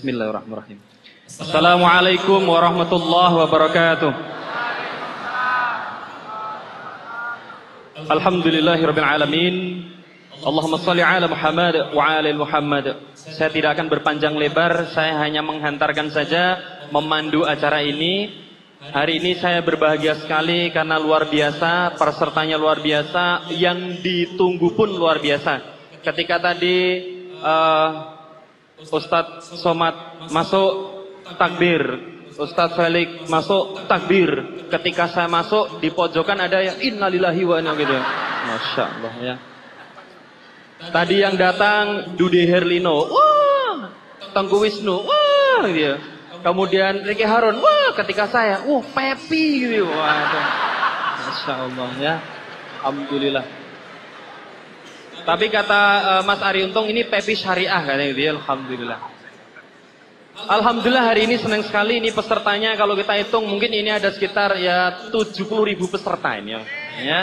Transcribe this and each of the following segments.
Bismillahirrahmanirrahim. Assalamualaikum warahmatullahi wabarakatuh. Alhamdulillahirabbil alamin. Allahumma salli ala Muhammad wa ala Muhammad. Saya tidak akan berpanjang lebar, saya hanya menghantarkan saja memandu acara ini. Hari ini saya berbahagia sekali karena luar biasa, pesertanya luar biasa, yang ditunggu pun luar biasa. Ketika tadi uh, Ustadz Somad masuk takbir, Ustadz Felix masuk takbir. Ketika saya masuk di pojokan ada yang innalillahi wa inna gitu. Masya Allah ya. Tadi yang datang Dude Herlino, wah, Tengku Wisnu, wah gitu. Kemudian Ricky Harun, wah ketika saya, wah Pepi gitu. Wah, Masya Allah ya. Alhamdulillah. Tapi kata uh, Mas Ari Untung ini Pepi syariah katanya gitu ya. Alhamdulillah. Alhamdulillah hari ini senang sekali ini pesertanya kalau kita hitung mungkin ini ada sekitar ya 70 ribu peserta ini ya.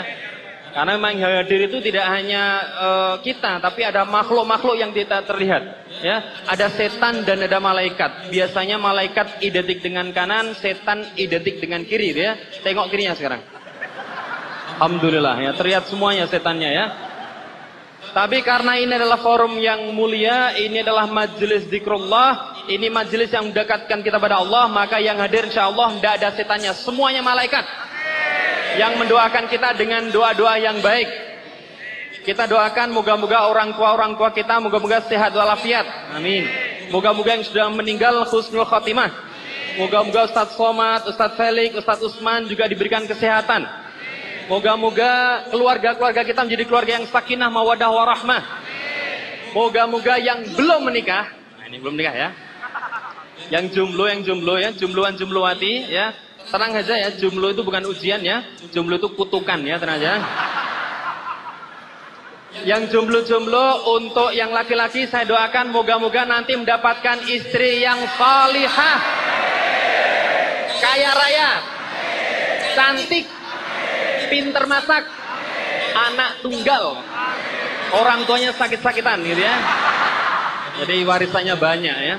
Karena memang hadir itu tidak hanya uh, kita, tapi ada makhluk-makhluk yang tidak terlihat. Ya, ada setan dan ada malaikat. Biasanya malaikat identik dengan kanan, setan identik dengan kiri, ya. Tengok kirinya sekarang. Alhamdulillah, ya terlihat semuanya setannya ya. Tapi karena ini adalah forum yang mulia, ini adalah majelis zikrullah, ini majelis yang mendekatkan kita pada Allah, maka yang hadir insya Allah tidak ada setannya, semuanya malaikat yang mendoakan kita dengan doa-doa yang baik. Kita doakan moga-moga orang tua-orang tua kita moga-moga sehat walafiat. Amin. Moga-moga yang sudah meninggal husnul khotimah. Moga-moga Ustadz Somad, Ustadz Felix, Ustadz Usman juga diberikan kesehatan. Moga-moga keluarga-keluarga kita menjadi keluarga yang sakinah, mawadah, warahmah. Moga-moga yang belum menikah, nah ini belum menikah ya. Yang jomblo, yang jomblo ya, jombloan jombloati ya, Tenang aja ya, jumlah itu bukan ujian ya. Jumlah itu kutukan ya, tenang aja. Yang jomblo-jomblo untuk yang laki-laki saya doakan moga-moga nanti mendapatkan istri yang salihah. Kaya raya. Cantik. Pinter masak. Anak tunggal. Orang tuanya sakit-sakitan gitu ya. Jadi warisannya banyak ya.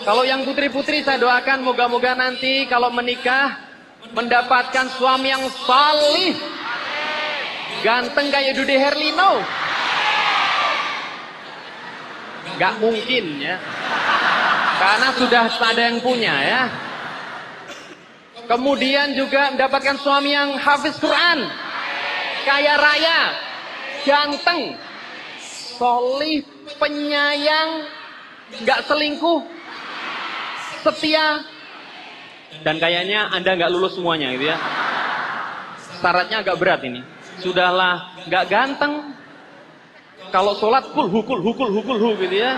Kalau yang putri-putri saya doakan moga-moga nanti kalau menikah mendapatkan suami yang salih. Ganteng kayak Dude Herlino. Gak mungkin ya. Karena sudah ada yang punya ya. Kemudian juga mendapatkan suami yang hafiz Quran. Kaya raya. Ganteng. Solih. Penyayang. Gak selingkuh setia, dan kayaknya Anda nggak lulus semuanya gitu ya. Syaratnya agak berat ini. Sudahlah nggak ganteng. Kalau sholat kul hukul hukul hukul hu gitu ya.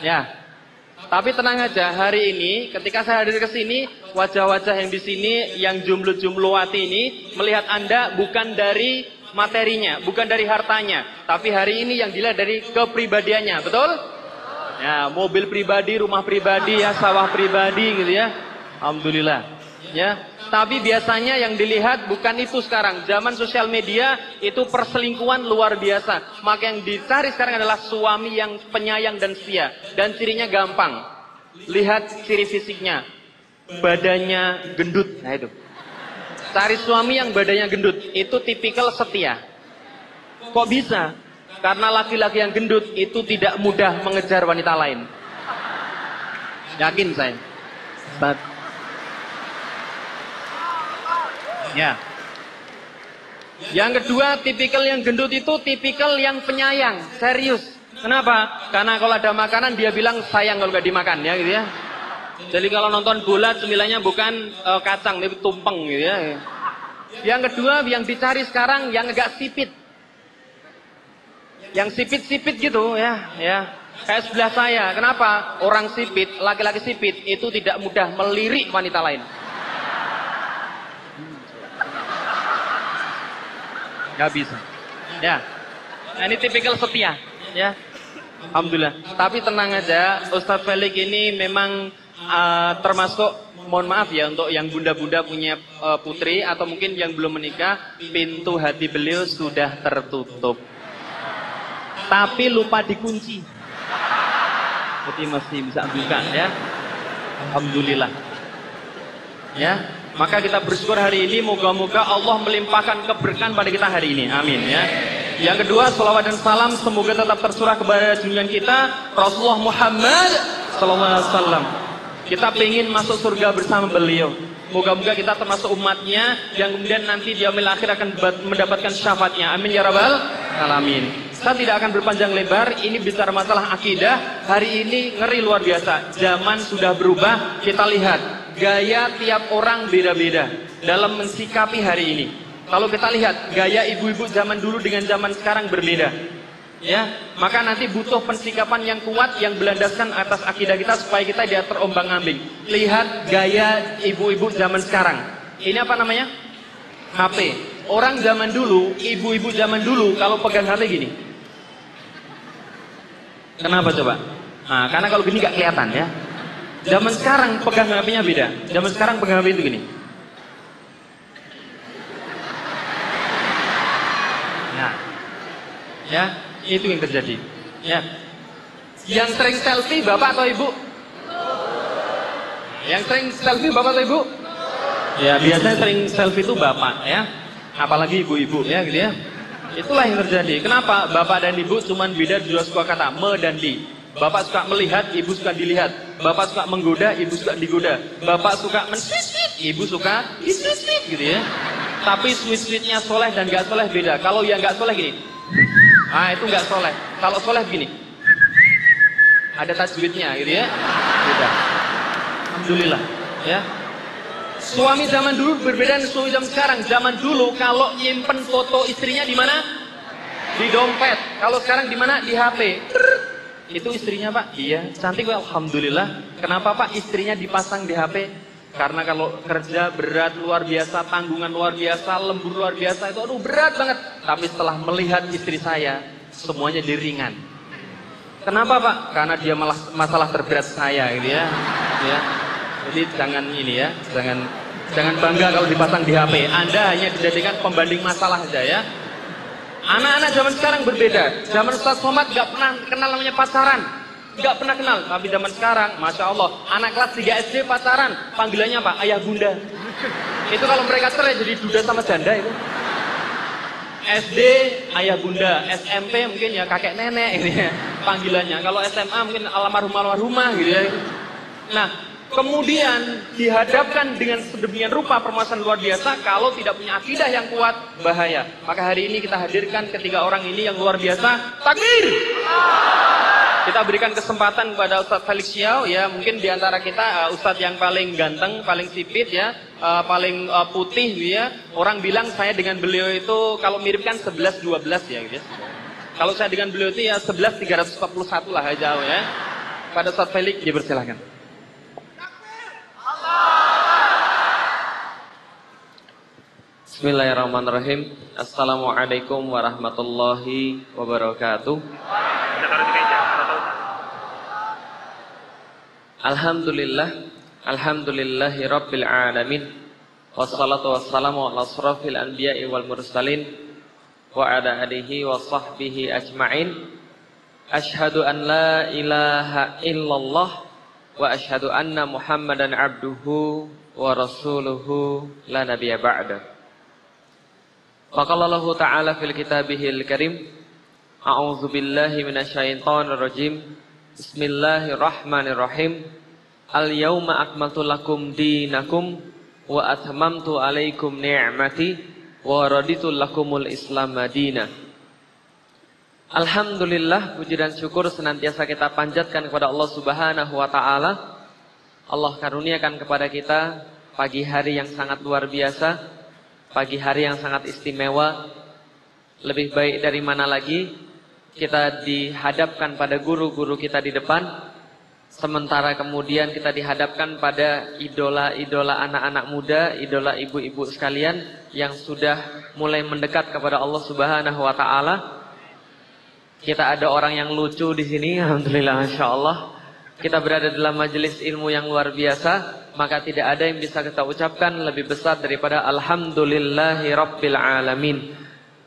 Ya. Tapi tenang aja, hari ini ketika saya hadir ke sini, wajah-wajah yang di sini yang jumlah-jumlahwati ini melihat Anda bukan dari materinya, bukan dari hartanya, tapi hari ini yang dilihat dari kepribadiannya, betul? Ya, mobil pribadi, rumah pribadi, ya, sawah pribadi gitu ya. Alhamdulillah. Ya, tapi biasanya yang dilihat bukan itu sekarang. Zaman sosial media itu perselingkuhan luar biasa. Maka yang dicari sekarang adalah suami yang penyayang dan setia. Dan cirinya gampang. Lihat ciri fisiknya. Badannya gendut. Nah itu. Cari suami yang badannya gendut. Itu tipikal setia. Kok bisa? Karena laki-laki yang gendut itu tidak mudah mengejar wanita lain. Yakin saya. Ya. Yang kedua, tipikal yang gendut itu tipikal yang penyayang, serius. Kenapa? Karena kalau ada makanan dia bilang sayang kalau nggak dimakan ya gitu ya. Jadi kalau nonton bola cemilanya bukan uh, kacang tapi tumpeng gitu ya. Yang kedua yang dicari sekarang yang agak sipit yang sipit-sipit gitu ya, ya. Kayak sebelah saya. Kenapa? Orang sipit, laki-laki sipit itu tidak mudah melirik wanita lain. Gak bisa. Ya. Nah, ini tipikal setia, ya. Alhamdulillah. Tapi tenang aja, Ustadz Felix ini memang uh, termasuk mohon maaf ya untuk yang bunda-bunda punya uh, putri atau mungkin yang belum menikah, pintu hati beliau sudah tertutup tapi lupa dikunci. Jadi masih bisa buka ya. Alhamdulillah. Ya, maka kita bersyukur hari ini moga-moga Allah melimpahkan keberkahan pada kita hari ini. Amin ya. Yang kedua, salawat dan salam semoga tetap tersurah kepada junjungan kita Rasulullah Muhammad sallallahu alaihi wasallam. Kita ingin masuk surga bersama beliau. Moga-moga kita termasuk umatnya yang kemudian nanti di akhir akan mendapatkan syafaatnya. Amin ya rabbal alamin. Saya tidak akan berpanjang lebar. Ini bicara masalah akidah. Hari ini ngeri luar biasa. Zaman sudah berubah. Kita lihat gaya tiap orang beda-beda dalam mensikapi hari ini. Kalau kita lihat gaya ibu-ibu zaman dulu dengan zaman sekarang berbeda. Ya maka nanti butuh pensikapan yang kuat yang berlandaskan atas akidah kita supaya kita tidak terombang ambing. Lihat gaya ibu-ibu zaman sekarang. Ini apa namanya? HP orang zaman dulu ibu-ibu zaman dulu kalau pegang HP gini. Kenapa coba? Nah, karena kalau gini gak kelihatan ya zaman sekarang pegang HP-nya beda zaman sekarang pegang HP itu gini nah ya itu yang terjadi. Ya. Yang sering selfie bapak atau ibu? Yang sering selfie bapak atau ibu? Ya biasanya sering selfie itu bapak ya. Apalagi ibu-ibu ya gitu ya. Itulah yang terjadi. Kenapa bapak dan ibu cuma beda dua suka kata me dan di. Bapak suka melihat, ibu suka dilihat. Bapak suka menggoda, ibu suka digoda. Bapak suka mensweet, ibu suka disweet gitu ya. Tapi sweet-sweetnya soleh dan gak soleh beda. Kalau yang gak soleh gini, Ah itu nggak soleh. Kalau soleh begini, ada tajwidnya gitu ya. Sudah. Alhamdulillah. Ya. Suami zaman dulu berbeda dengan suami zaman sekarang. Zaman dulu kalau nyimpen foto istrinya di mana? Di dompet. Kalau sekarang di mana? Di HP. Itu istrinya pak? Iya. Cantik Alhamdulillah. Kenapa pak istrinya dipasang di HP? Karena kalau kerja berat luar biasa, tanggungan luar biasa, lembur luar biasa itu aduh berat banget. Tapi setelah melihat istri saya, semuanya diringan. Kenapa Pak? Karena dia malah masalah terberat saya gitu ya. ya. Jadi jangan ini ya, jangan jangan bangga kalau dipasang di HP. Anda hanya dijadikan pembanding masalah saja ya. Anak-anak zaman sekarang berbeda. Zaman Ustaz Somad gak pernah kenal namanya pacaran. Gak pernah kenal, tapi zaman sekarang, Masya Allah, anak kelas 3 SD pacaran, panggilannya apa? Ayah bunda. Itu kalau mereka cerai jadi duda sama janda itu. SD ayah bunda, SMP mungkin ya kakek nenek ini ya, panggilannya. Kalau SMA mungkin almarhum almarhumah gitu ya. Nah, kemudian dihadapkan dengan sedemikian rupa permasalahan luar biasa kalau tidak punya akidah yang kuat bahaya. Maka hari ini kita hadirkan ketiga orang ini yang luar biasa. Takbir! Kita berikan kesempatan kepada Ustadz Felix Xiao ya, mungkin di antara kita uh, Ustadz yang paling ganteng, paling sipit ya, uh, paling uh, putih ya. Orang bilang saya dengan beliau itu kalau mirip kan 11 12 ya gitu ya. Kalau saya dengan beliau itu ya 11 341 lah jauh ya. Pada Ustadz Felix dipersilahkan. Bismillahirrahmanirrahim. Assalamualaikum warahmatullahi wabarakatuh. Alhamdulillah Alhamdulillahi Rabbil Alamin Wassalatu wassalamu ala asrafil anbiya'i wal mursalin Wa ala alihi wa sahbihi ajma'in Ashadu an la ilaha illallah Wa ashadu anna muhammadan abduhu Wa rasuluhu la nabiya ba'da Faqalallahu ta'ala fil kitabihil karim A'udzu billahi minasyaitonir rajim Bismillahirrahmanirrahim. Al-yauma akmaltu lakum dinakum wa atmamtu alaikum ni'mati wa raditu lakumul Islam madina. Alhamdulillah puji dan syukur senantiasa kita panjatkan kepada Allah Subhanahu wa taala. Allah karuniakan kepada kita pagi hari yang sangat luar biasa, pagi hari yang sangat istimewa. Lebih baik dari mana lagi kita dihadapkan pada guru-guru kita di depan sementara kemudian kita dihadapkan pada idola-idola anak-anak muda, idola ibu-ibu sekalian yang sudah mulai mendekat kepada Allah Subhanahu wa taala. Kita ada orang yang lucu di sini, alhamdulillah Allah. Kita berada dalam majelis ilmu yang luar biasa, maka tidak ada yang bisa kita ucapkan lebih besar daripada alhamdulillahi rabbil alamin.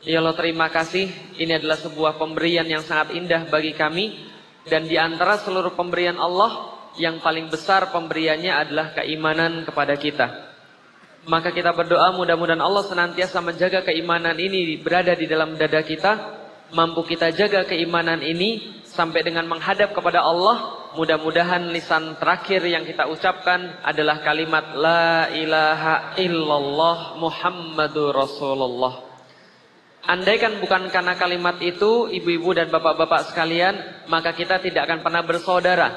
Ya Allah terima kasih. Ini adalah sebuah pemberian yang sangat indah bagi kami. Dan di antara seluruh pemberian Allah, yang paling besar pemberiannya adalah keimanan kepada kita. Maka kita berdoa mudah-mudahan Allah senantiasa menjaga keimanan ini berada di dalam dada kita. Mampu kita jaga keimanan ini sampai dengan menghadap kepada Allah. Mudah-mudahan lisan terakhir yang kita ucapkan adalah kalimat La ilaha illallah Muhammadur Rasulullah. Andaikan bukan karena kalimat itu, ibu-ibu dan bapak-bapak sekalian, maka kita tidak akan pernah bersaudara.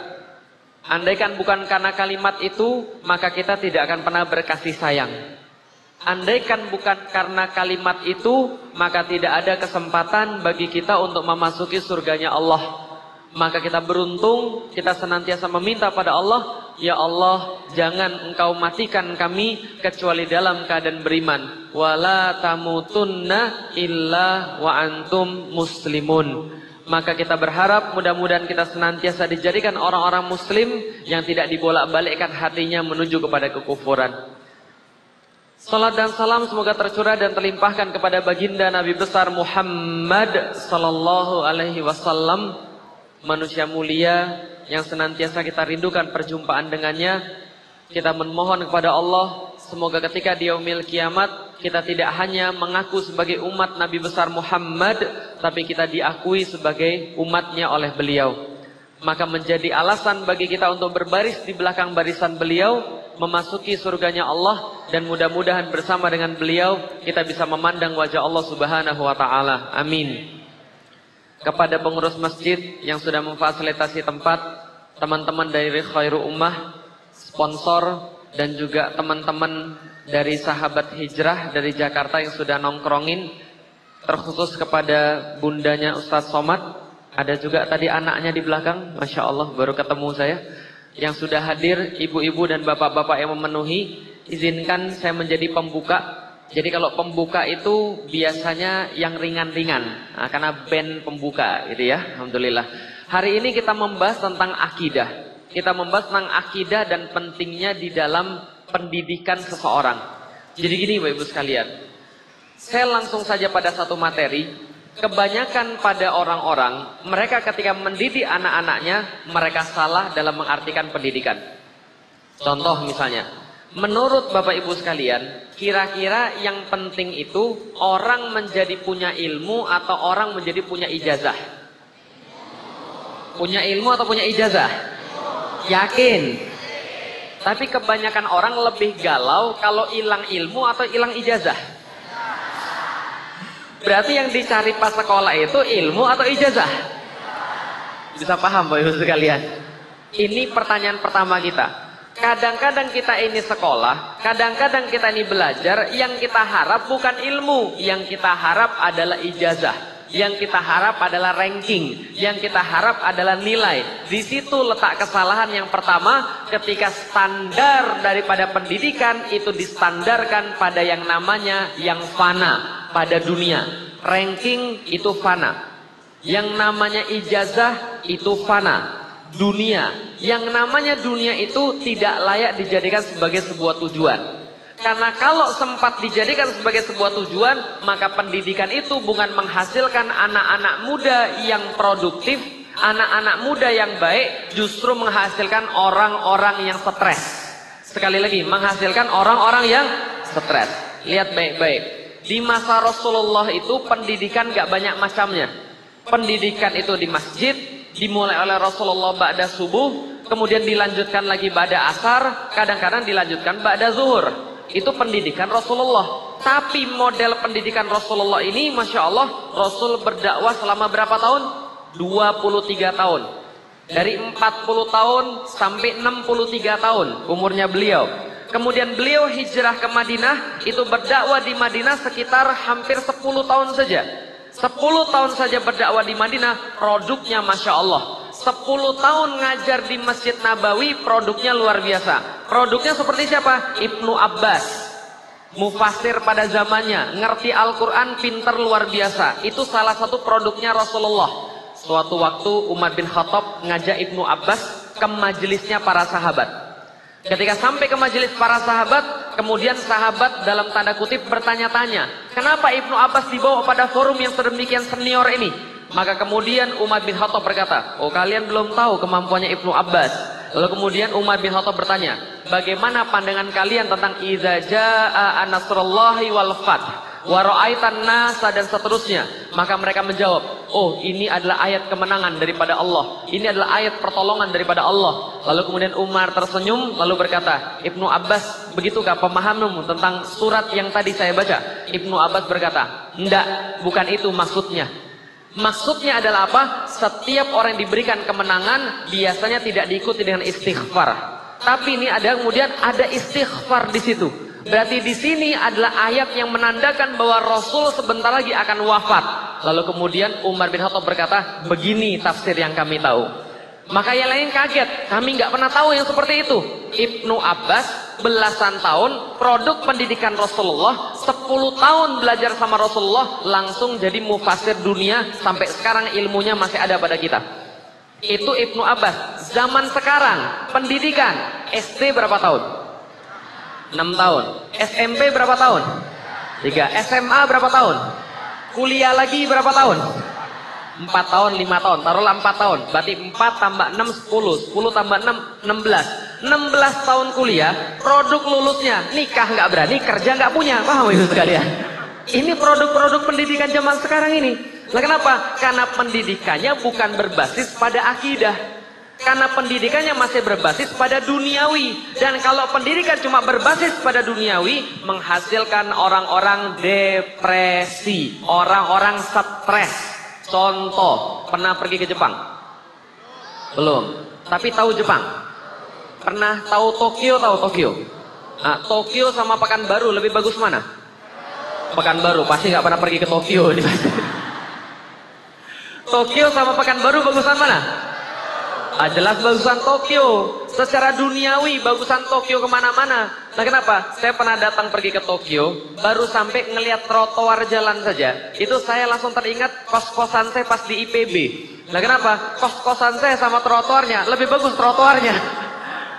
Andaikan bukan karena kalimat itu, maka kita tidak akan pernah berkasih sayang. Andaikan bukan karena kalimat itu, maka tidak ada kesempatan bagi kita untuk memasuki surganya Allah. Maka kita beruntung, kita senantiasa meminta pada Allah, Ya Allah, jangan engkau matikan kami kecuali dalam keadaan beriman. Wala tamutunna illa wa antum muslimun. Maka kita berharap mudah-mudahan kita senantiasa dijadikan orang-orang muslim yang tidak dibolak-balikkan hatinya menuju kepada kekufuran. Salat dan salam semoga tercurah dan terlimpahkan kepada baginda Nabi besar Muhammad sallallahu alaihi wasallam, manusia mulia yang senantiasa kita rindukan perjumpaan dengannya. Kita memohon kepada Allah semoga ketika di yaumil kiamat kita tidak hanya mengaku sebagai umat Nabi besar Muhammad, tapi kita diakui sebagai umatnya oleh beliau. Maka menjadi alasan bagi kita untuk berbaris di belakang barisan beliau, memasuki surganya Allah, dan mudah-mudahan bersama dengan beliau, kita bisa memandang wajah Allah subhanahu wa ta'ala. Amin. Kepada pengurus masjid yang sudah memfasilitasi tempat, teman-teman dari Khairu Ummah, sponsor, dan juga teman-teman dari sahabat hijrah dari Jakarta yang sudah nongkrongin terkhusus kepada bundanya Ustadz Somad ada juga tadi anaknya di belakang Masya Allah baru ketemu saya yang sudah hadir ibu-ibu dan bapak-bapak yang memenuhi izinkan saya menjadi pembuka jadi kalau pembuka itu biasanya yang ringan-ringan nah, karena band pembuka gitu ya Alhamdulillah hari ini kita membahas tentang akidah kita membahas tentang akidah dan pentingnya di dalam pendidikan seseorang. Jadi gini Bapak Ibu sekalian. Saya langsung saja pada satu materi. Kebanyakan pada orang-orang, mereka ketika mendidik anak-anaknya, mereka salah dalam mengartikan pendidikan. Contoh misalnya, menurut Bapak Ibu sekalian, kira-kira yang penting itu orang menjadi punya ilmu atau orang menjadi punya ijazah? Punya ilmu atau punya ijazah? Yakin? Tapi kebanyakan orang lebih galau kalau hilang ilmu atau hilang ijazah. Berarti yang dicari pas sekolah itu ilmu atau ijazah? Bisa paham Bapak Ibu sekalian? Ini pertanyaan pertama kita. Kadang-kadang kita ini sekolah, kadang-kadang kita ini belajar, yang kita harap bukan ilmu, yang kita harap adalah ijazah. Yang kita harap adalah ranking. Yang kita harap adalah nilai. Di situ letak kesalahan yang pertama ketika standar daripada pendidikan itu distandarkan pada yang namanya yang fana pada dunia. Ranking itu fana. Yang namanya ijazah itu fana. Dunia. Yang namanya dunia itu tidak layak dijadikan sebagai sebuah tujuan. Karena kalau sempat dijadikan sebagai sebuah tujuan, maka pendidikan itu bukan menghasilkan anak-anak muda yang produktif, anak-anak muda yang baik, justru menghasilkan orang-orang yang stres. Sekali lagi, menghasilkan orang-orang yang stres. Lihat baik-baik. Di masa Rasulullah itu pendidikan gak banyak macamnya. Pendidikan itu di masjid, dimulai oleh Rasulullah ba'da subuh, kemudian dilanjutkan lagi ba'da asar, kadang-kadang dilanjutkan ba'da zuhur. Itu pendidikan Rasulullah. Tapi model pendidikan Rasulullah ini Masya Allah Rasul berdakwah selama berapa tahun? 23 tahun. Dari 40 tahun sampai 63 tahun umurnya beliau. Kemudian beliau hijrah ke Madinah, itu berdakwah di Madinah sekitar hampir 10 tahun saja. 10 tahun saja berdakwah di Madinah, produknya Masya Allah. 10 tahun ngajar di Masjid Nabawi produknya luar biasa. Produknya seperti siapa? Ibnu Abbas. Mufasir pada zamannya, ngerti Al-Quran, pinter luar biasa. Itu salah satu produknya Rasulullah. Suatu waktu Umar bin Khattab ngajak Ibnu Abbas ke majelisnya para sahabat. Ketika sampai ke majelis para sahabat, kemudian sahabat dalam tanda kutip bertanya-tanya, kenapa Ibnu Abbas dibawa pada forum yang sedemikian senior ini? Maka kemudian Umar bin Khattab berkata, oh kalian belum tahu kemampuannya Ibnu Abbas. Lalu kemudian Umar bin Khattab bertanya, bagaimana pandangan kalian tentang idza jaa nasrullahi wal fath? Waro'aitan nasa dan seterusnya. Maka mereka menjawab, oh ini adalah ayat kemenangan daripada Allah. Ini adalah ayat pertolongan daripada Allah. Lalu kemudian Umar tersenyum lalu berkata, Ibnu Abbas, begitukah pemahamanmu tentang surat yang tadi saya baca? Ibnu Abbas berkata, enggak, bukan itu maksudnya. Maksudnya adalah apa? Setiap orang yang diberikan kemenangan biasanya tidak diikuti dengan istighfar. Tapi ini ada kemudian ada istighfar di situ. Berarti di sini adalah ayat yang menandakan bahwa Rasul sebentar lagi akan wafat. Lalu kemudian Umar bin Khattab berkata, begini tafsir yang kami tahu. Maka yang lain kaget, kami nggak pernah tahu yang seperti itu. Ibnu Abbas belasan tahun produk pendidikan Rasulullah, 10 tahun belajar sama Rasulullah, langsung jadi mufasir dunia sampai sekarang ilmunya masih ada pada kita. Itu Ibnu Abbas. Zaman sekarang pendidikan SD berapa tahun? 6 tahun. SMP berapa tahun? 3. SMA berapa tahun? Kuliah lagi berapa tahun? 4 tahun, 5 tahun. Taruhlah 4 tahun. Berarti 4 tambah 6, 10. 10 tambah 6, 16. 16 tahun kuliah, produk lulusnya nikah nggak berani, kerja nggak punya. Paham itu sekalian? Ini produk-produk pendidikan zaman sekarang ini. Nah kenapa? Karena pendidikannya bukan berbasis pada akidah. Karena pendidikannya masih berbasis pada duniawi. Dan kalau pendidikan cuma berbasis pada duniawi, menghasilkan orang-orang depresi. Orang-orang stres. Contoh, pernah pergi ke Jepang? Belum. Tapi tahu Jepang? Pernah tahu Tokyo, tahu Tokyo? Nah, Tokyo sama Pekanbaru lebih bagus mana? Pekanbaru, pasti nggak pernah pergi ke Tokyo. Tokyo sama Pekanbaru bagusan mana? Ah, jelas bagusan Tokyo. Secara duniawi bagusan Tokyo ke mana-mana. Nah kenapa? Saya pernah datang pergi ke Tokyo, baru sampai ngelihat trotoar jalan saja. Itu saya langsung teringat kos-kosan saya pas di IPB. Nah kenapa? Kos-kosan saya sama trotoarnya, lebih bagus trotoarnya.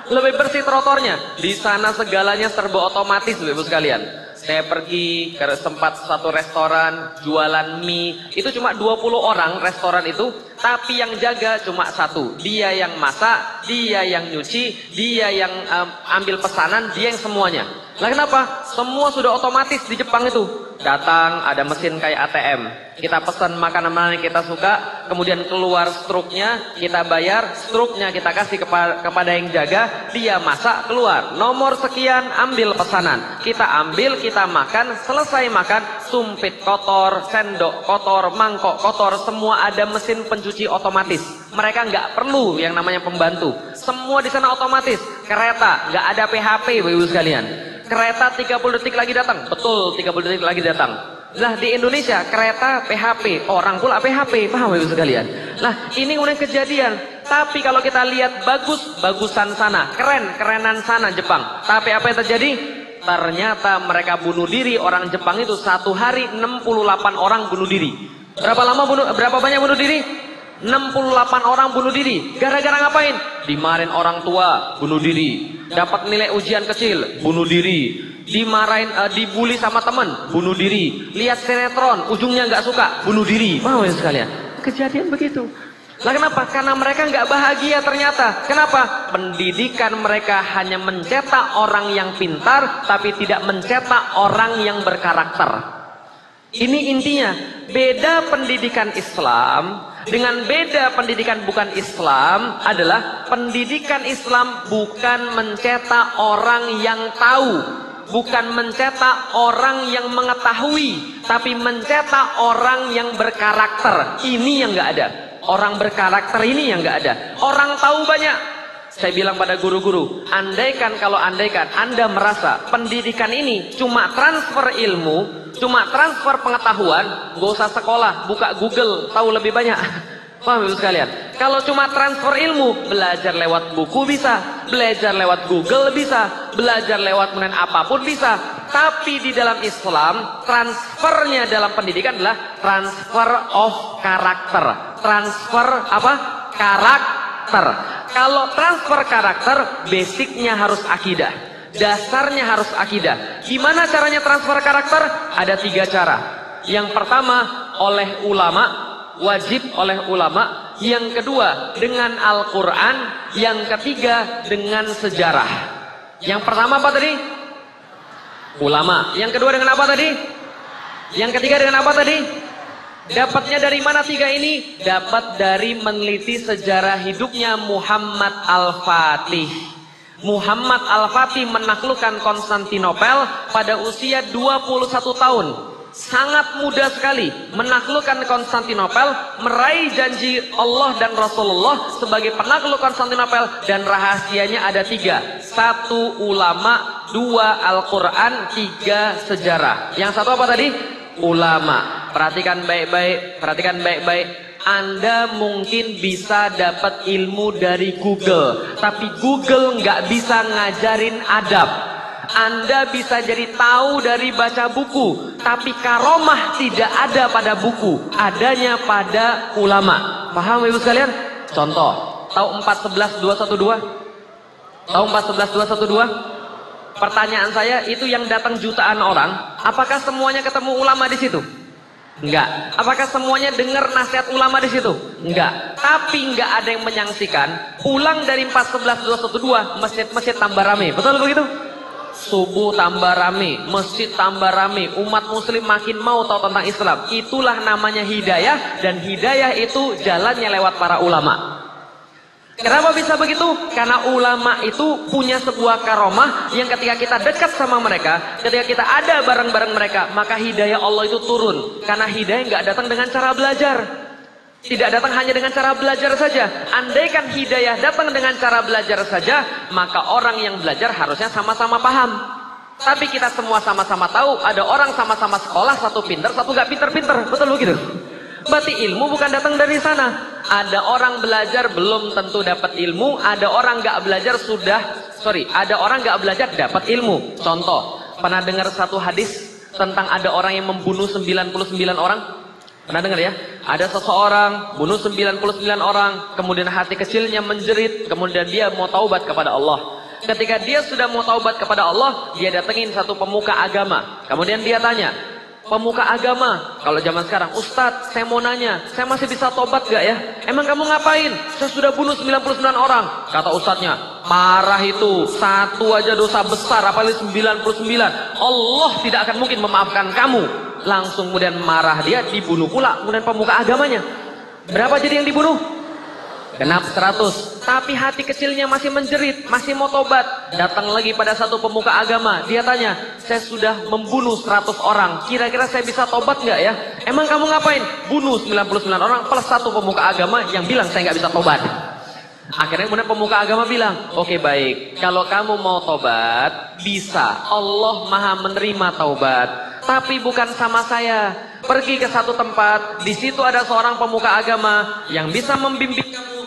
Lebih bersih trotoarnya. Di sana segalanya serba otomatis, Ibu sekalian. Saya pergi ke tempat satu restoran jualan mie. Itu cuma 20 orang restoran itu. Tapi yang jaga cuma satu. Dia yang masak, dia yang nyuci, dia yang um, ambil pesanan, dia yang semuanya. Lah kenapa? Semua sudah otomatis di Jepang itu. Datang ada mesin kayak ATM. Kita pesan makanan mana yang kita suka, kemudian keluar struknya, kita bayar, struknya kita kasih kepa kepada yang jaga, dia masak keluar. Nomor sekian ambil pesanan. Kita ambil, kita makan, selesai makan, sumpit kotor, sendok kotor, mangkok kotor, semua ada mesin pencuci otomatis. Mereka nggak perlu yang namanya pembantu. Semua di sana otomatis. Kereta nggak ada PHP, ibu sekalian. Kereta 30 detik lagi datang. Betul, 30 detik lagi datang. Lah di Indonesia kereta PHP, orang pula PHP, paham Ibu sekalian? Lah ini kemudian kejadian. Tapi kalau kita lihat bagus, bagusan sana, keren, kerenan sana Jepang. Tapi apa yang terjadi? Ternyata mereka bunuh diri orang Jepang itu satu hari 68 orang bunuh diri. Berapa lama bunuh? Berapa banyak bunuh diri? 68 orang bunuh diri. Gara-gara ngapain? Dimarin orang tua, bunuh diri. Dapat nilai ujian kecil, bunuh diri. Dimarahin, uh, dibully sama teman, bunuh diri. Lihat sinetron, ujungnya nggak suka, bunuh diri. Mau ya sekalian? Kejadian begitu. Lah kenapa? Karena mereka nggak bahagia ternyata. Kenapa? Pendidikan mereka hanya mencetak orang yang pintar, tapi tidak mencetak orang yang berkarakter. Ini intinya. Beda pendidikan Islam dengan beda pendidikan bukan Islam adalah pendidikan Islam bukan mencetak orang yang tahu, bukan mencetak orang yang mengetahui, tapi mencetak orang yang berkarakter. Ini yang nggak ada. Orang berkarakter ini yang nggak ada. Orang tahu banyak, saya bilang pada guru-guru, andaikan kalau andaikan Anda merasa pendidikan ini cuma transfer ilmu, cuma transfer pengetahuan, gak usah sekolah, buka Google, tahu lebih banyak. Paham ibu sekalian? Kalau cuma transfer ilmu, belajar lewat buku bisa, belajar lewat Google bisa, belajar lewat kemudian apa pun bisa. Tapi di dalam Islam, transfernya dalam pendidikan adalah transfer of karakter. Transfer apa? Karakter. Kalau transfer karakter, basicnya harus akidah. Dasarnya harus akidah. Gimana caranya transfer karakter? Ada tiga cara. Yang pertama, oleh ulama. wajib oleh ulama. Yang kedua dengan Al-Quran. Yang ketiga dengan sejarah. Yang pertama apa tadi? Ulama. Yang kedua dengan apa tadi? Yang ketiga dengan apa tadi? Dapatnya dari mana tiga ini? Dapat dari meneliti sejarah hidupnya Muhammad Al-Fatih. Muhammad Al-Fatih menaklukkan Konstantinopel pada usia 21 tahun. Sangat mudah sekali menaklukkan Konstantinopel, meraih janji Allah dan Rasulullah sebagai penakluk Konstantinopel dan rahasianya ada tiga. Satu ulama, dua Al-Quran, tiga sejarah. Yang satu apa tadi? Ulama. Perhatikan baik-baik, perhatikan baik-baik. Anda mungkin bisa dapat ilmu dari Google, tapi Google nggak bisa ngajarin adab. Anda bisa jadi tahu dari baca buku, tapi karomah tidak ada pada buku, adanya pada ulama. Paham Ibu sekalian? Contoh, tahu 411212? Tahu 411212? Pertanyaan saya, itu yang datang jutaan orang, apakah semuanya ketemu ulama di situ? Enggak. Apakah semuanya dengar nasihat ulama di situ? Enggak. Tapi enggak ada yang menyaksikan pulang dari 411212 masjid-masjid tambah rame. Betul begitu? Subuh tambah rame, masjid tambah rame, umat muslim makin mau tahu tentang Islam. Itulah namanya hidayah dan hidayah itu jalannya lewat para ulama. Kenapa bisa begitu? Karena ulama itu punya sebuah karomah yang ketika kita dekat sama mereka, ketika kita ada bareng-bareng mereka, maka hidayah Allah itu turun. Karena hidayah nggak datang dengan cara belajar. Tidak datang hanya dengan cara belajar saja. Andaikan hidayah datang dengan cara belajar saja, maka orang yang belajar harusnya sama-sama paham. Tapi kita semua sama-sama tahu, ada orang sama-sama sekolah, satu pinter, satu nggak pinter-pinter. Betul begitu? Berarti ilmu bukan datang dari sana. Ada orang belajar belum tentu dapat ilmu, ada orang nggak belajar sudah, sorry, ada orang nggak belajar dapat ilmu. Contoh, pernah dengar satu hadis tentang ada orang yang membunuh 99 orang? Pernah dengar ya? Ada seseorang bunuh 99 orang, kemudian hati kecilnya menjerit, kemudian dia mau taubat kepada Allah. Ketika dia sudah mau taubat kepada Allah, dia datengin satu pemuka agama. Kemudian dia tanya, pemuka agama. Kalau zaman sekarang, Ustadz, saya mau nanya, saya masih bisa tobat gak ya? Emang kamu ngapain? Saya sudah bunuh 99 orang. Kata Ustadznya, parah itu. Satu aja dosa besar, apalagi 99. Allah tidak akan mungkin memaafkan kamu. Langsung kemudian marah dia, dibunuh pula. Kemudian pemuka agamanya. Berapa jadi yang dibunuh? Genap 100. Tapi hati kecilnya masih menjerit, masih mau tobat. Datang lagi pada satu pemuka agama. Dia tanya, saya sudah membunuh 100 orang. Kira-kira saya bisa tobat nggak ya? Emang kamu ngapain? Bunuh 99 orang plus satu pemuka agama yang bilang saya nggak bisa tobat. Akhirnya kemudian pemuka agama bilang, oke okay, baik, kalau kamu mau tobat, bisa. Allah maha menerima taubat. Tapi bukan sama saya. Pergi ke satu tempat, di situ ada seorang pemuka agama yang bisa membimbing kamu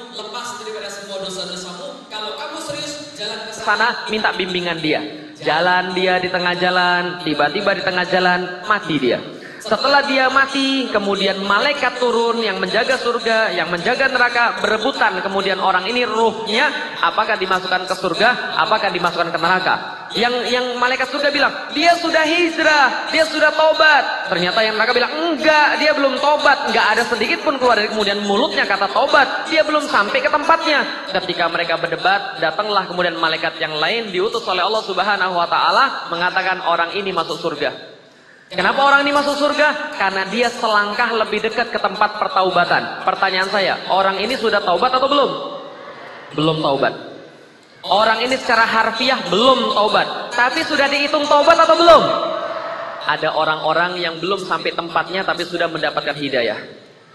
sana minta bimbingan dia. Jalan dia di tengah jalan, tiba-tiba di tengah jalan mati dia. Setelah dia mati, kemudian malaikat turun yang menjaga surga, yang menjaga neraka, berebutan. Kemudian orang ini ruhnya, apakah dimasukkan ke surga, apakah dimasukkan ke neraka. Yang yang malaikat surga bilang, dia sudah hijrah, dia sudah tobat. Ternyata yang neraka bilang, enggak, dia belum tobat. Enggak ada sedikit pun keluar dari kemudian mulutnya kata tobat. Dia belum sampai ke tempatnya. Ketika mereka berdebat, datanglah kemudian malaikat yang lain diutus oleh Allah Subhanahu wa taala mengatakan orang ini masuk surga. Kenapa orang ini masuk surga? Karena dia selangkah lebih dekat ke tempat pertaubatan. Pertanyaan saya, orang ini sudah taubat atau belum? Belum taubat. Orang ini secara harfiah belum taubat. Tapi sudah dihitung taubat atau belum? Ada orang-orang yang belum sampai tempatnya tapi sudah mendapatkan hidayah.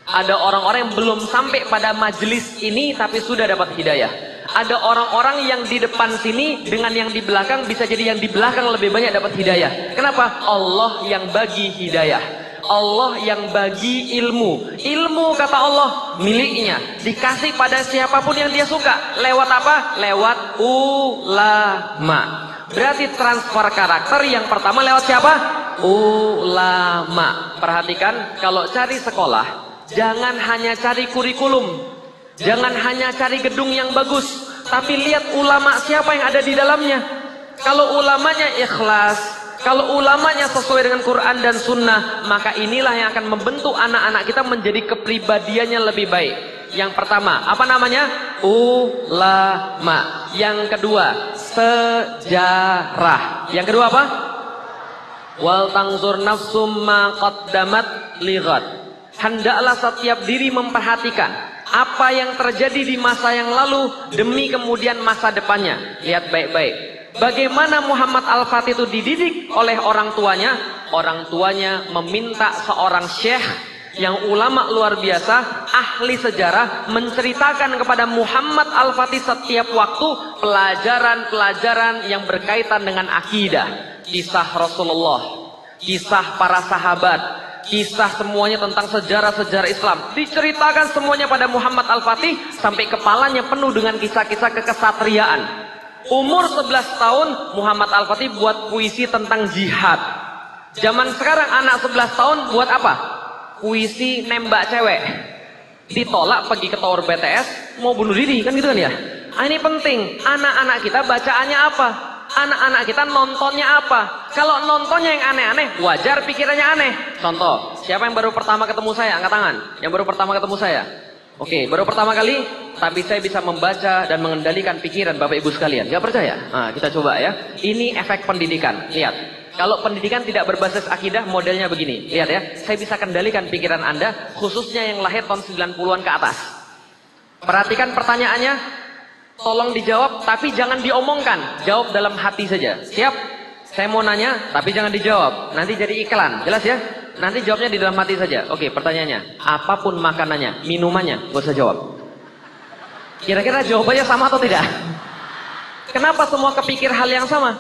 Ada orang-orang yang belum sampai pada majelis ini tapi sudah dapat hidayah ada orang-orang yang di depan sini dengan yang di belakang bisa jadi yang di belakang lebih banyak dapat hidayah. Kenapa? Allah yang bagi hidayah. Allah yang bagi ilmu. Ilmu kata Allah miliknya. Dikasih pada siapa pun yang dia suka. Lewat apa? Lewat ulama. Berarti transfer karakter yang pertama lewat siapa? Ulama. Perhatikan kalau cari sekolah. Jangan hanya cari kurikulum. Jangan hanya cari gedung yang bagus. Tapi lihat ulama siapa yang ada di dalamnya. Kalau ulamanya ikhlas, Kalau ulamanya sesuai dengan Quran dan Sunnah, maka inilah yang akan membentuk anak-anak kita menjadi kepribadiannya lebih baik. Yang pertama, apa namanya? Ulama. Yang kedua, sejarah. Yang kedua apa? Wal tangzur nafsum ma qaddamat lighat. Hendaklah setiap diri memperhatikan apa yang terjadi di masa yang lalu demi kemudian masa depannya. Lihat baik-baik. Bagaimana Muhammad Al-Fatih itu dididik oleh orang tuanya? Orang tuanya meminta seorang syekh yang ulama luar biasa, ahli sejarah, menceritakan kepada Muhammad Al-Fatih setiap waktu pelajaran-pelajaran yang berkaitan dengan akidah. Kisah Rasulullah, kisah para sahabat, kisah semuanya tentang sejarah-sejarah Islam. Diceritakan semuanya pada Muhammad Al-Fatih sampai kepalanya penuh dengan kisah-kisah kekesatriaan. Umur 11 tahun Muhammad Al-Fatih buat puisi tentang jihad. Zaman sekarang anak 11 tahun buat apa? Puisi nembak cewek. Ditolak pergi ke tower BTS mau bunuh diri kan gitu kan ya? Ah, ini penting. Anak-anak kita bacaannya apa? Anak-anak kita nontonnya apa? Kalau nontonnya yang aneh-aneh, wajar pikirannya aneh. Contoh, siapa yang baru pertama ketemu saya? Angkat tangan. Yang baru pertama ketemu saya. Oke, baru pertama kali, tapi saya bisa membaca dan mengendalikan pikiran Bapak Ibu sekalian. Gak percaya? Nah, kita coba ya. Ini efek pendidikan. Lihat. Kalau pendidikan tidak berbasis akidah, modelnya begini. Lihat ya. Saya bisa kendalikan pikiran Anda, khususnya yang lahir tahun 90-an ke atas. Perhatikan pertanyaannya. Tolong dijawab, tapi jangan diomongkan. Jawab dalam hati saja. Siap? Saya mau nanya, tapi jangan dijawab. Nanti jadi iklan. Jelas ya? Nanti jawabnya di dalam hati saja. Oke, pertanyaannya. Apa pun makanannya, minumannya, gak usah jawab. Kira-kira jawabannya sama atau tidak? Kenapa semua kepikir hal yang sama?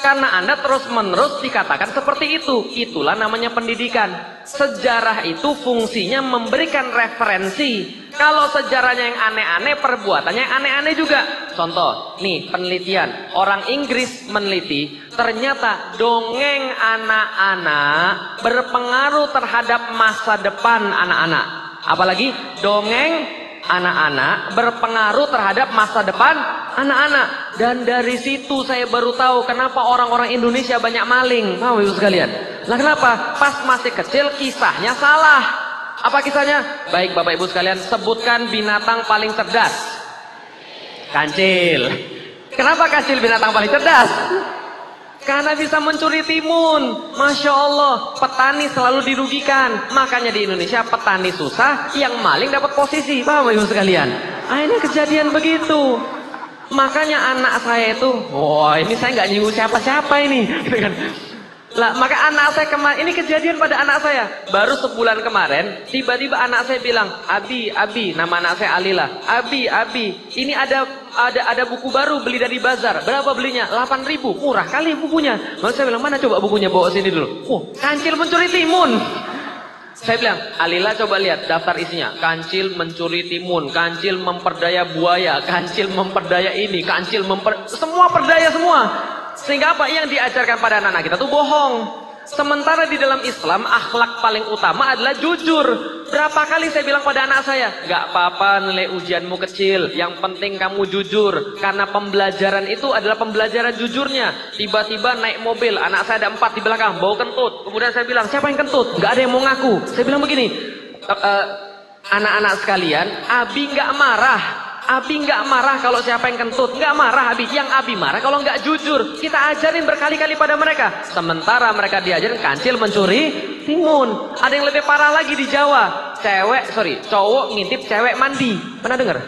Karena Anda terus-menerus dikatakan seperti itu. Itulah namanya pendidikan. Sejarah itu fungsinya memberikan referensi. Kalau sejarahnya yang aneh-aneh, perbuatannya yang aneh-aneh juga. Contoh, nih penelitian. Orang Inggris meneliti, ternyata dongeng anak-anak berpengaruh terhadap masa depan anak-anak. Apalagi dongeng anak-anak berpengaruh terhadap masa depan anak-anak. Dan dari situ saya baru tahu kenapa orang-orang Indonesia banyak maling. Tahu ibu sekalian? Lah kenapa? Pas masih kecil kisahnya salah. Apa kisahnya? Baik Bapak Ibu sekalian, sebutkan binatang paling cerdas. Kancil. Kenapa kancil binatang paling cerdas? Karena bisa mencuri timun. Masya Allah. Petani selalu dirugikan. Makanya di Indonesia petani susah. Yang maling dapat posisi. Paham ibu sekalian? Ini kejadian begitu. Makanya anak saya itu. Wah ini saya nggak nyinggung siapa-siapa ini. Gitu kan. Lah, maka anak saya kemarin, ini kejadian pada anak saya. Baru sebulan kemarin, tiba-tiba anak saya bilang, Abi, Abi, nama anak saya Alila. Abi, Abi, ini ada ada ada buku baru beli dari bazar. Berapa belinya? 8 ribu. Murah kali bukunya. Lalu saya bilang, mana coba bukunya bawa sini dulu. Oh, kancil mencuri timun. Saya bilang, Alila coba lihat daftar isinya. Kancil mencuri timun, kancil memperdaya buaya, kancil memperdaya ini, kancil memper... Semua perdaya semua. Sehingga apa yang diajarkan pada anak-anak kita tuh bohong. Sementara di dalam Islam akhlak paling utama adalah jujur. Berapa kali saya bilang pada anak saya, gak apa-apa nilai ujianmu kecil, yang penting kamu jujur. Karena pembelajaran itu adalah pembelajaran jujurnya. Tiba-tiba naik mobil, anak saya ada empat di belakang, bawa kentut. Kemudian saya bilang, siapa yang kentut? Gak ada yang mau ngaku. Saya bilang begini, e, e, anak-anak sekalian, Abi gak marah Abi nggak marah kalau siapa yang kentut, nggak marah Abi. Yang Abi marah kalau nggak jujur. Kita ajarin berkali-kali pada mereka. Sementara mereka diajarin kancil mencuri timun. Ada yang lebih parah lagi di Jawa. Cewek, sorry, cowok ngintip cewek mandi. Pernah dengar?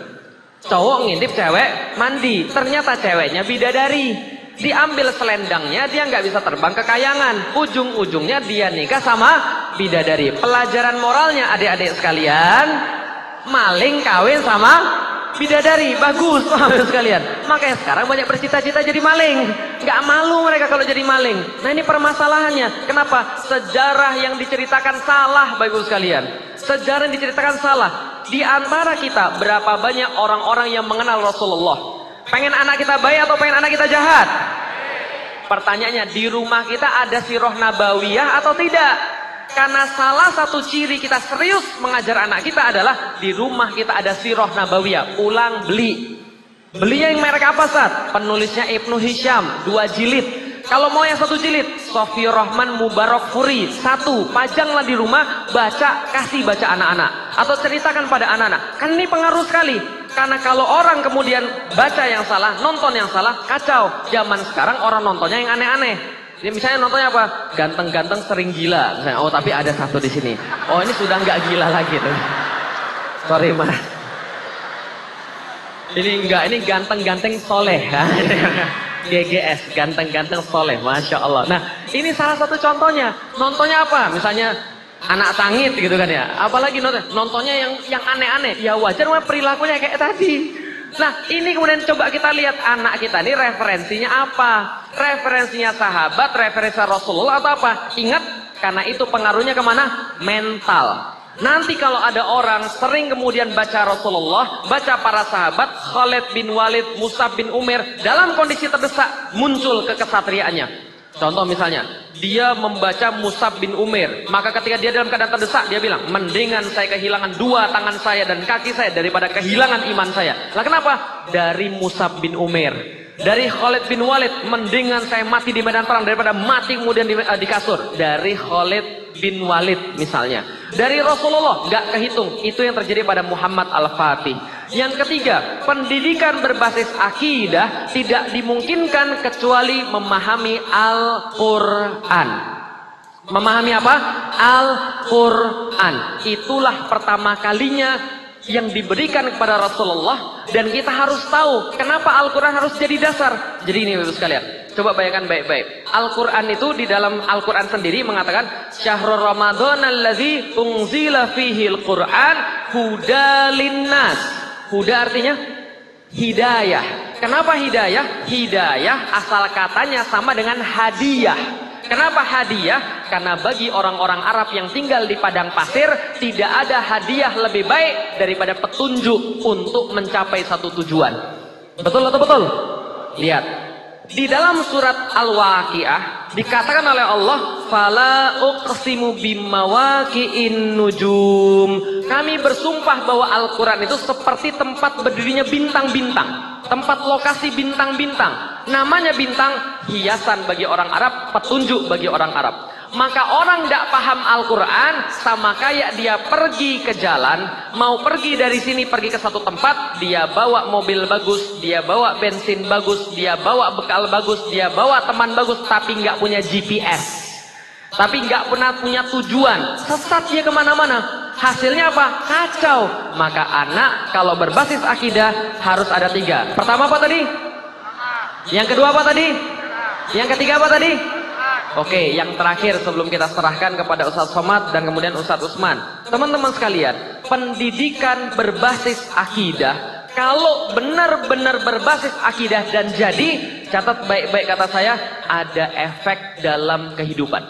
Cowok ngintip cewek mandi. Ternyata ceweknya bidadari. Diambil selendangnya, dia nggak bisa terbang ke kayangan. Ujung-ujungnya dia nikah sama bidadari. Pelajaran moralnya adik-adik sekalian, maling kawin sama bidadari bagus. Paham sekalian. Makanya sekarang banyak bercita-cita jadi maling. Nggak malu mereka kalau jadi maling. Nah ini permasalahannya. Kenapa? Sejarah yang diceritakan salah baik sekalian. Sejarah yang diceritakan salah. Di antara kita berapa banyak orang-orang yang mengenal Rasulullah? Pengen anak kita baik atau pengen anak kita jahat? Pertanyaannya di rumah kita ada siroh nabawiyah atau tidak karena salah satu ciri kita serius mengajar anak kita adalah di rumah kita ada sirah nabawiyah, ulang beli. Belinya yang merek apa saat? Penulisnya Ibnu Hisham, dua jilid. Kalau mau yang satu jilid, Sofi Rahman Mubarak Furi. Satu, pajanglah di rumah, baca, kasih baca anak-anak. Atau ceritakan pada anak-anak. Kan ini pengaruh sekali. Karena kalau orang kemudian baca yang salah, nonton yang salah, kacau. Zaman sekarang orang nontonnya yang aneh-aneh. Ini misalnya nontonnya apa? Ganteng-ganteng sering gila. Misalnya, oh tapi ada satu di sini. Oh ini sudah nggak gila lagi tuh. Sorry mas. Ini enggak, ini ganteng-ganteng soleh. GGS, ganteng-ganteng soleh, Masya Allah. Nah, ini salah satu contohnya. Nontonnya apa? Misalnya anak sangit gitu kan ya. Apalagi nonton, nontonnya yang yang aneh-aneh. Ya wajar perilakunya kayak tadi. Nah, ini kemudian coba kita lihat anak kita ini referensinya apa? Referensinya sahabat, referensi Rasulullah atau apa? Ingat, karena itu pengaruhnya ke mana? Mental. Nanti kalau ada orang sering kemudian baca Rasulullah, baca para sahabat, Khalid bin Walid, Musab bin Umar, dalam kondisi terdesak muncul kekesatriaannya. Contoh misalnya, dia membaca Musab bin Umar, maka ketika dia dalam keadaan terdesak, dia bilang, mendingan saya kehilangan dua tangan saya dan kaki saya daripada kehilangan iman saya. Lah kenapa? Dari Musab bin Umar. Dari Khalid bin Walid, mendingan saya mati di medan perang daripada mati kemudian di, uh, di kasur. Dari Khalid bin Walid misalnya. Dari Rasulullah, nggak kehitung. Itu yang terjadi pada Muhammad Al-Fatih. Yang ketiga, pendidikan berbasis akidah tidak dimungkinkan kecuali memahami Al-Quran. Memahami apa? Al-Quran. Itulah pertama kalinya yang diberikan kepada Rasulullah dan kita harus tahu kenapa Al-Quran harus jadi dasar. Jadi ini Bapak sekalian, coba bayangkan baik-baik. Al-Quran itu di dalam Al-Quran sendiri mengatakan Syahrul Ramadan alladzi unzila fihi Al-Quran hudalinnas. Huda artinya hidayah. Kenapa hidayah? Hidayah asal katanya sama dengan hadiah. Kenapa hadiah? Karena bagi orang-orang Arab yang tinggal di padang pasir, tidak ada hadiah lebih baik daripada petunjuk untuk mencapai satu tujuan. Betul atau betul? Lihat. Di dalam surat Al-Waqiah dikatakan oleh Allah, "Fala uqsimu bimawaqi'in nujum." Kami bersumpah bahwa Al-Qur'an itu seperti tempat berdirinya bintang-bintang, tempat lokasi bintang-bintang. Namanya bintang hiasan bagi orang Arab, petunjuk bagi orang Arab. Maka orang tidak paham Al-Quran sama kayak dia pergi ke jalan, mau pergi dari sini pergi ke satu tempat, dia bawa mobil bagus, dia bawa bensin bagus, dia bawa bekal bagus, dia bawa teman bagus, tapi nggak punya GPS. Tapi nggak pernah punya tujuan, sesat dia ke mana-mana. Hasilnya apa? Kacau. Maka anak kalau berbasis akidah harus ada tiga. Pertama apa tadi? Yang kedua apa tadi? Yang ketiga apa tadi? Oke, yang terakhir sebelum kita serahkan kepada Ustadz Somad dan kemudian Ustadz Usman. Teman-teman sekalian, pendidikan berbasis akidah, kalau benar-benar berbasis akidah dan jadi, catat baik-baik kata saya, ada efek dalam kehidupan.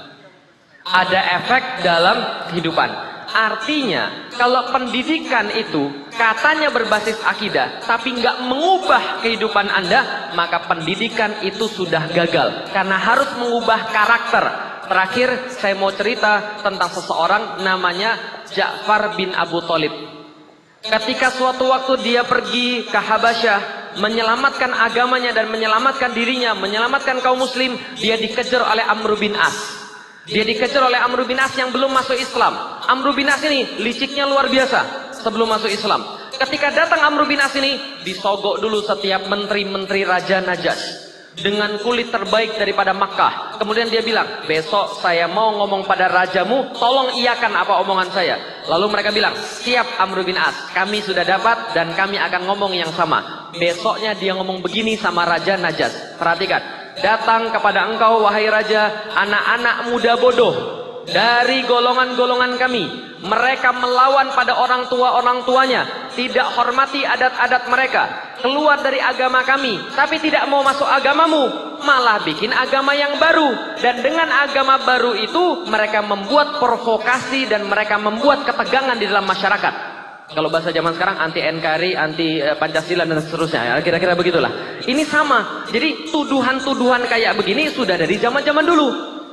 Ada efek dalam kehidupan. Artinya, kalau pendidikan itu katanya berbasis akidah, tapi nggak mengubah kehidupan Anda, maka pendidikan itu sudah gagal. Karena harus mengubah karakter. Terakhir, saya mau cerita tentang seseorang namanya Ja'far bin Abu Talib. Ketika suatu waktu dia pergi ke Habasyah, menyelamatkan agamanya dan menyelamatkan dirinya, menyelamatkan kaum muslim, dia dikejar oleh Amr bin As. Dia dikejar oleh Amr bin As yang belum masuk Islam. Amr bin As ini liciknya luar biasa sebelum masuk Islam. Ketika datang Amr bin As ini, disogok dulu setiap menteri-menteri Raja Najas. Dengan kulit terbaik daripada Makkah. Kemudian dia bilang, besok saya mau ngomong pada rajamu, tolong iakan apa omongan saya. Lalu mereka bilang, siap Amr bin As, kami sudah dapat dan kami akan ngomong yang sama. Besoknya dia ngomong begini sama Raja Najas. Perhatikan, datang kepada engkau wahai raja anak-anak muda bodoh. Dari golongan-golongan kami mereka melawan pada orang tua orang tuanya. Tidak hormati adat-adat mereka. Keluar dari agama kami tapi tidak mau masuk agamamu. Malah bikin agama yang baru. Dan dengan agama baru itu mereka membuat provokasi dan mereka membuat ketegangan di dalam masyarakat kalau bahasa zaman sekarang anti NKRI, anti eh, Pancasila dan seterusnya. Ya, kira-kira begitulah. Ini sama. Jadi tuduhan-tuduhan kayak begini sudah dari zaman-zaman dulu.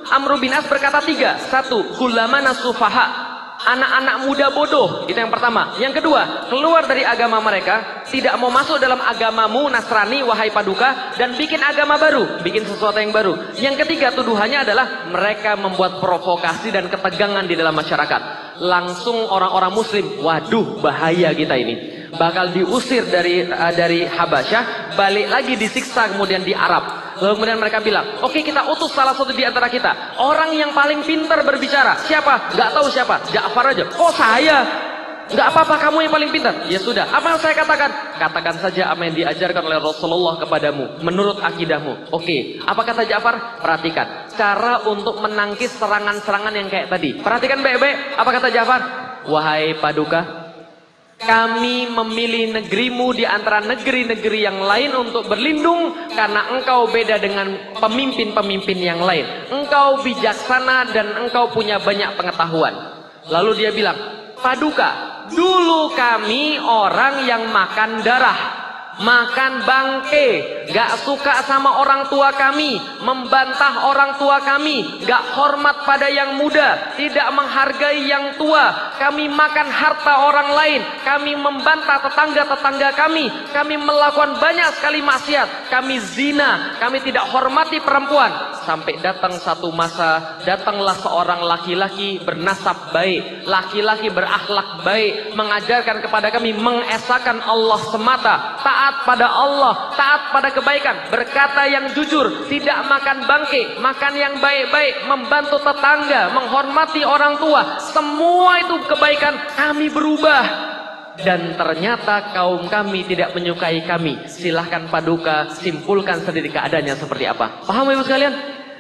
Amr bin As berkata tiga. Satu, kulama nasufaha. anak-anak muda bodoh. Itu yang pertama. Yang kedua, keluar dari agama mereka, tidak mau masuk dalam agamamu Nasrani wahai Paduka dan bikin agama baru, bikin sesuatu yang baru. Yang ketiga, tuduhannya adalah mereka membuat provokasi dan ketegangan di dalam masyarakat. Langsung orang-orang muslim, waduh bahaya kita ini. Bakal diusir dari uh, dari Habasyah, balik lagi disiksa kemudian di Arab. Lalu kemudian mereka bilang, oke okay, kita utus salah satu di antara kita. Orang yang paling pintar berbicara. Siapa? Gak tahu siapa. Ja'far aja. Oh saya. Gak apa-apa kamu yang paling pintar. Ya sudah. Apa yang saya katakan? Katakan saja apa yang diajarkan oleh Rasulullah kepadamu. Menurut akidahmu. Oke. Apa kata Ja'far? Perhatikan. Cara untuk menangkis serangan-serangan yang kayak tadi. Perhatikan baik-baik. Apa kata Ja'far? Wahai paduka, kami memilih negerimu di antara negeri-negeri yang lain untuk berlindung karena engkau beda dengan pemimpin-pemimpin yang lain. Engkau bijaksana dan engkau punya banyak pengetahuan. Lalu dia bilang, Paduka, dulu kami orang yang makan darah makan bangke, gak suka sama orang tua kami, membantah orang tua kami, gak hormat pada yang muda, tidak menghargai yang tua, kami makan harta orang lain, kami membantah tetangga-tetangga kami, kami melakukan banyak sekali maksiat, kami zina, kami tidak hormati perempuan. Sampai datang satu masa, datanglah seorang laki-laki bernasab baik, laki-laki berakhlak baik, mengajarkan kepada kami mengesahkan Allah semata, taat taat pada Allah, taat pada kebaikan, berkata yang jujur, tidak makan bangke, makan yang baik-baik, membantu tetangga, menghormati orang tua. Semua itu kebaikan kami berubah. Dan ternyata kaum kami tidak menyukai kami. Silahkan paduka simpulkan sendiri keadaannya seperti apa. Paham ibu sekalian?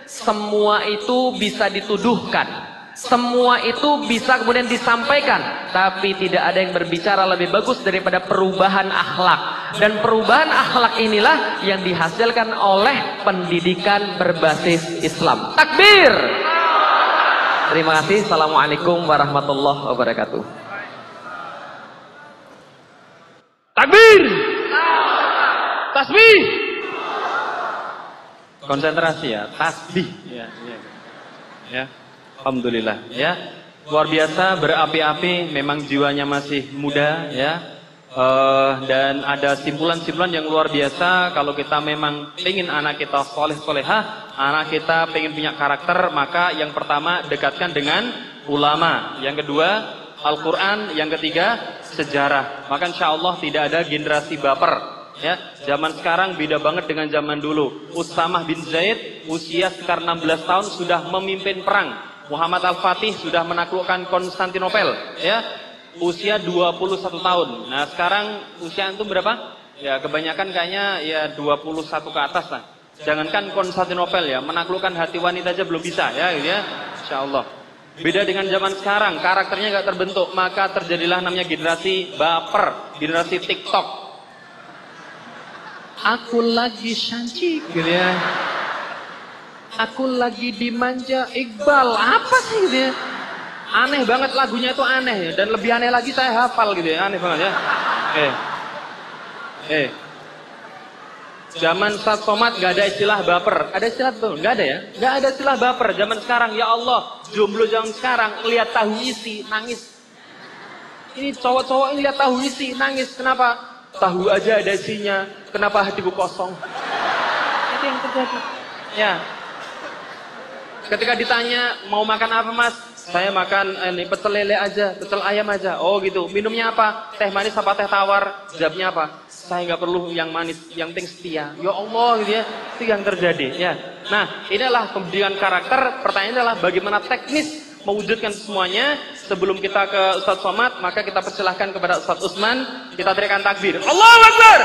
Semua itu bisa dituduhkan semua itu bisa kemudian disampaikan, tapi tidak ada yang berbicara lebih bagus daripada perubahan akhlak. Dan perubahan akhlak inilah yang dihasilkan oleh pendidikan berbasis Islam. Takbir. Terima kasih. Assalamualaikum warahmatullahi wabarakatuh. Takbir. Tasbih. Konsentrasi ya, tasbih. Ya, ya. ya. Alhamdulillah ya. Luar biasa berapi-api memang jiwanya masih muda ya. Uh, dan ada simpulan-simpulan yang luar biasa kalau kita memang ingin anak kita soleh soleha, anak kita pengen punya karakter, maka yang pertama dekatkan dengan ulama, yang kedua Al-Quran, yang ketiga sejarah. Maka insya Allah tidak ada generasi baper. Ya, zaman sekarang beda banget dengan zaman dulu. Usamah bin Zaid usia sekitar 16 tahun sudah memimpin perang Muhammad Al-Fatih sudah menaklukkan Konstantinopel, ya. Usia 21 tahun. Nah, sekarang usia itu berapa? Ya, kebanyakan kayaknya ya 21 ke atas lah. Jangankan Konstantinopel ya, menaklukkan hati wanita aja belum bisa ya, gitu ya. Insyaallah. Beda dengan zaman sekarang, karakternya gak terbentuk, maka terjadilah namanya generasi baper, generasi TikTok. Aku lagi cantik, gitu ya aku lagi dimanja Iqbal. Apa sih gitu ya? Aneh banget lagunya itu aneh ya. Dan lebih aneh lagi saya hafal gitu ya. Aneh banget ya. Eh. Eh. Zaman saat somat gak ada istilah baper. Ada istilah tuh? Gak ada ya? Gak ada istilah baper. Zaman sekarang ya Allah. Jomblo zaman sekarang lihat tahu isi nangis. Ini cowok-cowok ini lihat tahu isi nangis. Kenapa? Tahu aja ada isinya. Kenapa hatiku kosong? Itu yang terjadi. Ya, Ketika ditanya mau makan apa mas? Saya makan eh, ini pecel lele aja, pecel ayam aja. Oh gitu. Minumnya apa? Teh manis apa teh tawar? Jawabnya apa? Saya nggak perlu yang manis, yang penting setia. Ya Allah gitu ya. Itu yang terjadi ya. Nah, inilah pendidikan karakter. Pertanyaannya adalah bagaimana teknis mewujudkan semuanya. Sebelum kita ke Ustadz Somad, maka kita persilahkan kepada Ustadz Usman. Kita teriakan takbir. Allah Akbar!